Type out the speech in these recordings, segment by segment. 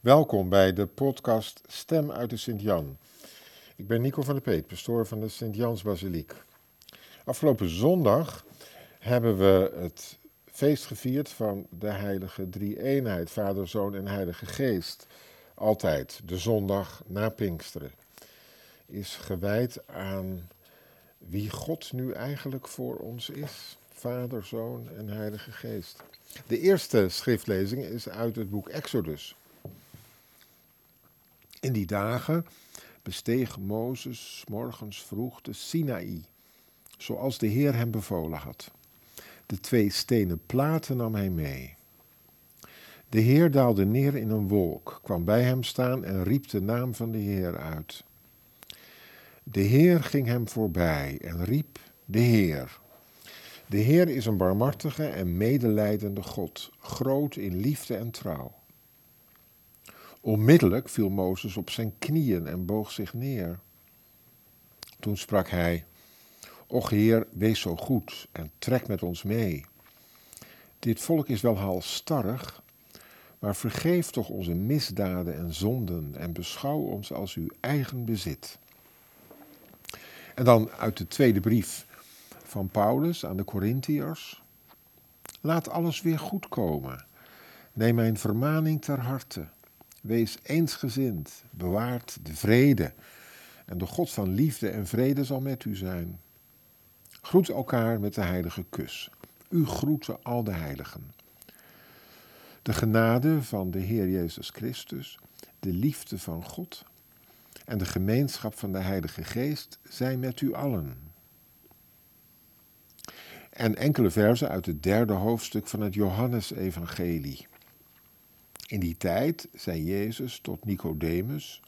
Welkom bij de podcast Stem uit de Sint-Jan. Ik ben Nico van der Peet, pastoor van de Sint-Jans-basiliek. Afgelopen zondag hebben we het feest gevierd van de heilige drie-eenheid, Vader, Zoon en Heilige Geest. Altijd de zondag na Pinksteren is gewijd aan wie God nu eigenlijk voor ons is. Vader, Zoon en Heilige Geest. De eerste schriftlezing is uit het boek Exodus. In die dagen besteeg Mozes morgens vroeg de Sinaï, zoals de Heer hem bevolen had. De twee stenen platen nam hij mee. De Heer daalde neer in een wolk, kwam bij hem staan en riep de naam van de Heer uit. De Heer ging hem voorbij en riep: De Heer. De Heer is een barmhartige en medelijdende God, groot in liefde en trouw. Onmiddellijk viel Mozes op zijn knieën en boog zich neer. Toen sprak hij: Och Heer, wees zo goed en trek met ons mee. Dit volk is wel halstarrig, maar vergeef toch onze misdaden en zonden en beschouw ons als uw eigen bezit. En dan uit de tweede brief van Paulus aan de Corinthiërs. Laat alles weer goed komen. Neem mijn vermaning ter harte. Wees eensgezind, bewaart de vrede. En de God van liefde en vrede zal met u zijn. Groet elkaar met de heilige kus. U groeten al de heiligen. De genade van de Heer Jezus Christus, de liefde van God en de gemeenschap van de Heilige Geest zijn met u allen. En enkele verzen uit het derde hoofdstuk van het Johannesevangelie. In die tijd zei Jezus tot Nicodemus: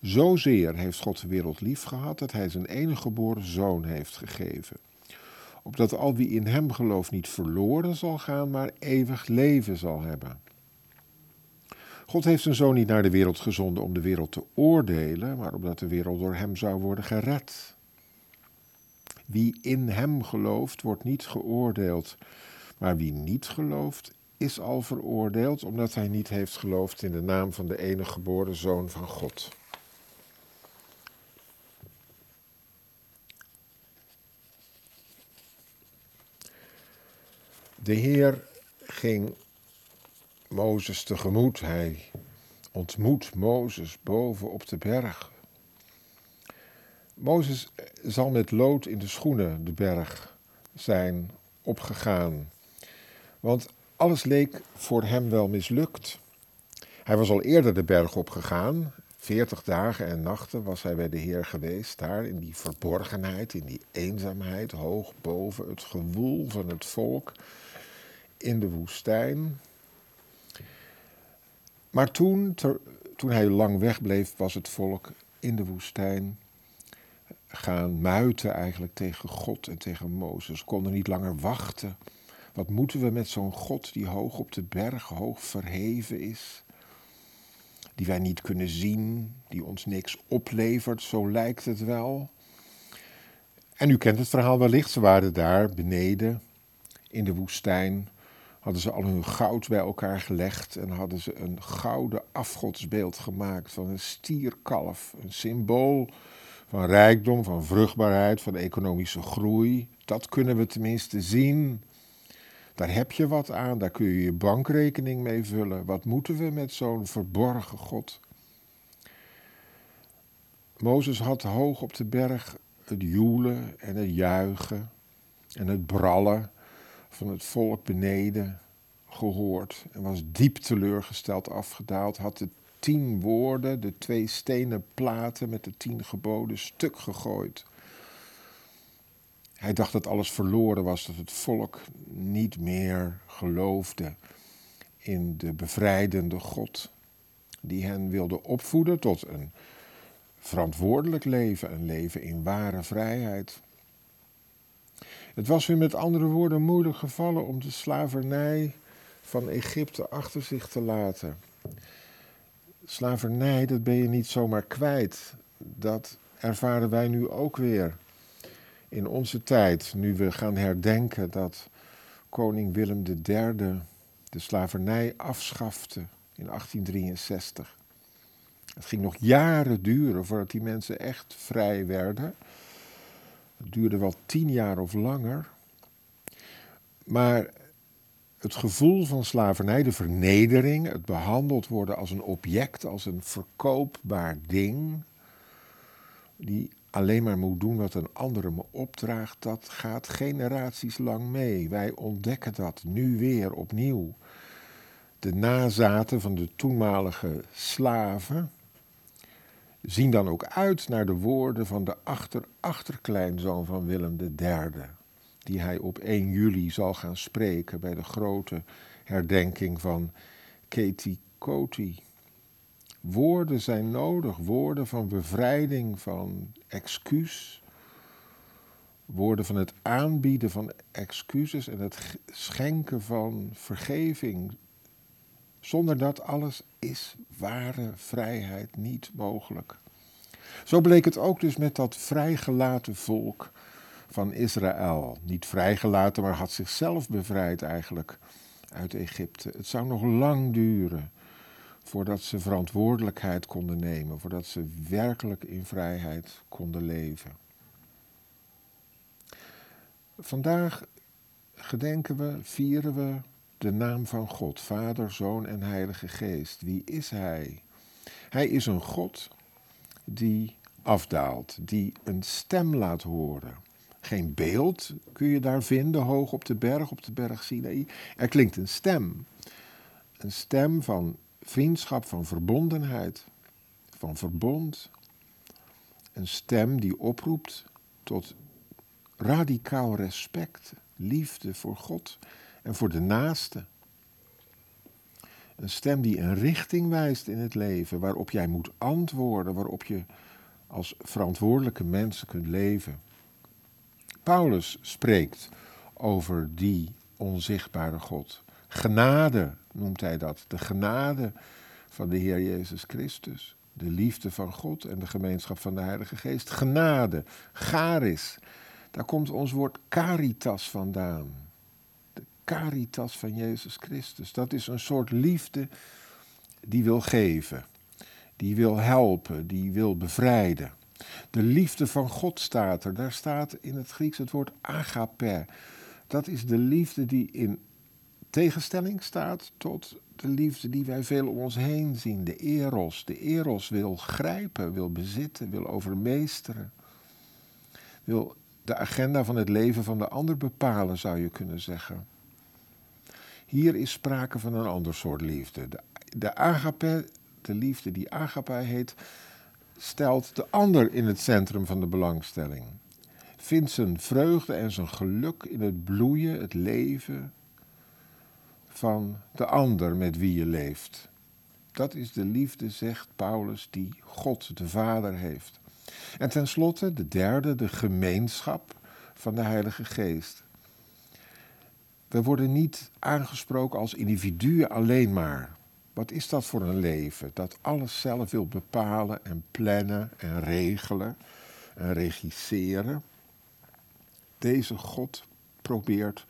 Zozeer heeft God de wereld lief gehad dat hij zijn enige geboren zoon heeft gegeven. Opdat al wie in hem gelooft niet verloren zal gaan, maar eeuwig leven zal hebben. God heeft zijn zoon niet naar de wereld gezonden om de wereld te oordelen, maar omdat de wereld door hem zou worden gered. Wie in hem gelooft, wordt niet geoordeeld, maar wie niet gelooft, is al veroordeeld omdat hij niet heeft geloofd in de naam van de enige geboren zoon van God. De Heer ging Mozes tegemoet. Hij ontmoet Mozes boven op de berg. Mozes zal met lood in de schoenen de berg zijn opgegaan. Want alles leek voor hem wel mislukt. Hij was al eerder de berg opgegaan. Veertig dagen en nachten was hij bij de Heer geweest, daar in die verborgenheid, in die eenzaamheid, hoog boven het gewoel van het volk in de woestijn. Maar toen, toen hij lang wegbleef, was het volk in de woestijn gaan muiten eigenlijk tegen God en tegen Mozes. Konden niet langer wachten. Wat moeten we met zo'n God die hoog op de berg, hoog verheven is? Die wij niet kunnen zien, die ons niks oplevert, zo lijkt het wel. En u kent het verhaal wellicht, ze waren daar beneden in de woestijn hadden ze al hun goud bij elkaar gelegd en hadden ze een gouden afgodsbeeld gemaakt van een stierkalf, een symbool van rijkdom, van vruchtbaarheid, van economische groei. Dat kunnen we tenminste zien. Daar heb je wat aan, daar kun je je bankrekening mee vullen. Wat moeten we met zo'n verborgen God? Mozes had hoog op de berg het joelen en het juichen en het brallen van het volk beneden gehoord en was diep teleurgesteld afgedaald, had de tien woorden, de twee stenen platen met de tien geboden, stuk gegooid. Hij dacht dat alles verloren was, dat het volk niet meer geloofde in de bevrijdende God, die hen wilde opvoeden tot een verantwoordelijk leven, een leven in ware vrijheid. Het was weer met andere woorden moeilijk gevallen om de slavernij van Egypte achter zich te laten. Slavernij, dat ben je niet zomaar kwijt. Dat ervaren wij nu ook weer in onze tijd, nu we gaan herdenken dat koning Willem III de slavernij afschafte in 1863. Het ging nog jaren duren voordat die mensen echt vrij werden. Het duurde wel tien jaar of langer. Maar het gevoel van slavernij, de vernedering, het behandeld worden als een object, als een verkoopbaar ding, die alleen maar moet doen wat een andere me opdraagt, dat gaat generaties lang mee. Wij ontdekken dat nu weer opnieuw. De nazaten van de toenmalige slaven zien dan ook uit naar de woorden van de achter-achterkleinzoon van Willem III, die hij op 1 juli zal gaan spreken bij de grote herdenking van Katie Coty. Woorden zijn nodig, woorden van bevrijding, van excuus, woorden van het aanbieden van excuses en het schenken van vergeving. Zonder dat alles is ware vrijheid niet mogelijk. Zo bleek het ook dus met dat vrijgelaten volk van Israël. Niet vrijgelaten, maar had zichzelf bevrijd eigenlijk uit Egypte. Het zou nog lang duren voordat ze verantwoordelijkheid konden nemen, voordat ze werkelijk in vrijheid konden leven. Vandaag gedenken we, vieren we de naam van God, Vader, Zoon en Heilige Geest. Wie is Hij? Hij is een God die afdaalt, die een stem laat horen. Geen beeld kun je daar vinden, hoog op de berg, op de berg Sinaï. Er klinkt een stem. Een stem van vriendschap, van verbondenheid, van verbond. Een stem die oproept tot radicaal respect, liefde voor God en voor de naaste. Een stem die een richting wijst in het leven, waarop jij moet antwoorden, waarop je als verantwoordelijke mensen kunt leven. Paulus spreekt over die onzichtbare God. Genade noemt hij dat. De genade van de Heer Jezus Christus. De liefde van God en de gemeenschap van de Heilige Geest. Genade, charis. Daar komt ons woord caritas vandaan. De caritas van Jezus Christus. Dat is een soort liefde die wil geven, die wil helpen, die wil bevrijden. De liefde van God staat er. Daar staat in het Grieks het woord agape. Dat is de liefde die in tegenstelling staat tot de liefde die wij veel om ons heen zien, de eros. De eros wil grijpen, wil bezitten, wil overmeesteren. Wil de agenda van het leven van de ander bepalen, zou je kunnen zeggen. Hier is sprake van een ander soort liefde. De, de agape, de liefde die agape heet, stelt de ander in het centrum van de belangstelling. Vindt zijn vreugde en zijn geluk in het bloeien, het leven, van de ander met wie je leeft. Dat is de liefde, zegt Paulus, die God de Vader heeft. En tenslotte de derde, de gemeenschap van de Heilige Geest. We worden niet aangesproken als individuen alleen maar. Wat is dat voor een leven? Dat alles zelf wil bepalen en plannen en regelen en regisseren. Deze God probeert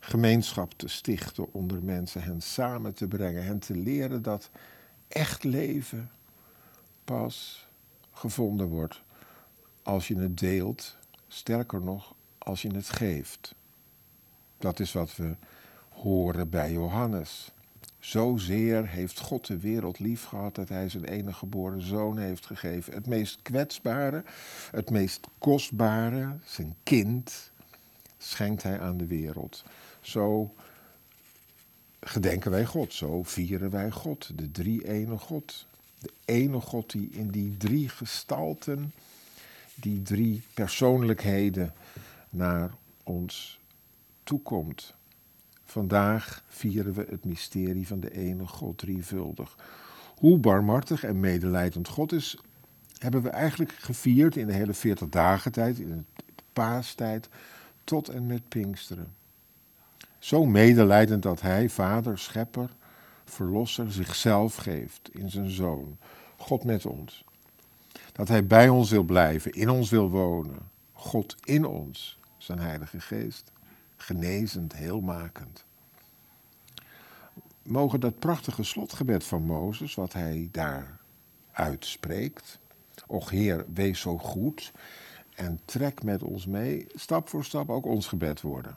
gemeenschap te stichten onder mensen, hen samen te brengen, hen te leren dat echt leven pas gevonden wordt als je het deelt, sterker nog, als je het geeft. Dat is wat we horen bij Johannes. Zozeer heeft God de wereld lief gehad dat hij zijn enige geboren zoon heeft gegeven. Het meest kwetsbare, het meest kostbare, zijn kind, schenkt hij aan de wereld. Zo gedenken wij God, zo vieren wij God, de drie-ene God. De ene God die in die drie gestalten, die drie persoonlijkheden naar ons toekomt. Vandaag vieren we het mysterie van de ene God drievuldig. Hoe barmhartig en medelijdend God is, hebben we eigenlijk gevierd in de hele 40 dagen tijd, in de paastijd, tot en met Pinksteren. Zo medelijdend dat hij, vader, schepper, verlosser, zichzelf geeft in zijn zoon. God met ons. Dat hij bij ons wil blijven, in ons wil wonen. God in ons, zijn heilige geest. Genezend, heelmakend. mogen dat prachtige slotgebed van Mozes, wat hij daar uitspreekt. Och Heer, wees zo goed en trek met ons mee, stap voor stap ook ons gebed worden.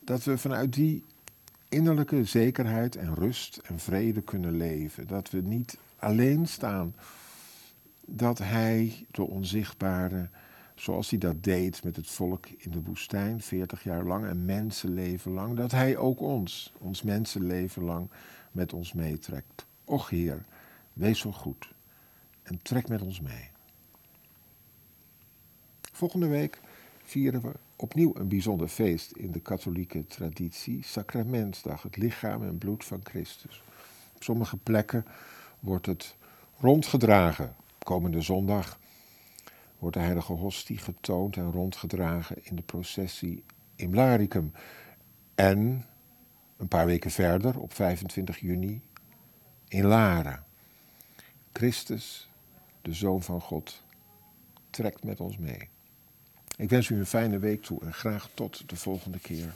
Dat we vanuit die innerlijke zekerheid en rust en vrede kunnen leven. Dat we niet alleen staan. Dat Hij, de onzichtbare, zoals hij dat deed met het volk in de woestijn, 40 jaar lang, en mensenleven lang, dat Hij ook ons, ons mensenleven lang, met ons meetrekt. Och Heer, wees zo goed en trek met ons mee. Volgende week vieren we opnieuw een bijzonder feest in de katholieke traditie, Sacramentsdag, het lichaam en bloed van Christus. Op sommige plekken wordt het rondgedragen. Komende zondag wordt de heilige hostie getoond en rondgedragen in de processie in Blaricum. En een paar weken verder, op 25 juni, in Laren. Christus, de Zoon van God, trekt met ons mee. Ik wens u een fijne week toe en graag tot de volgende keer.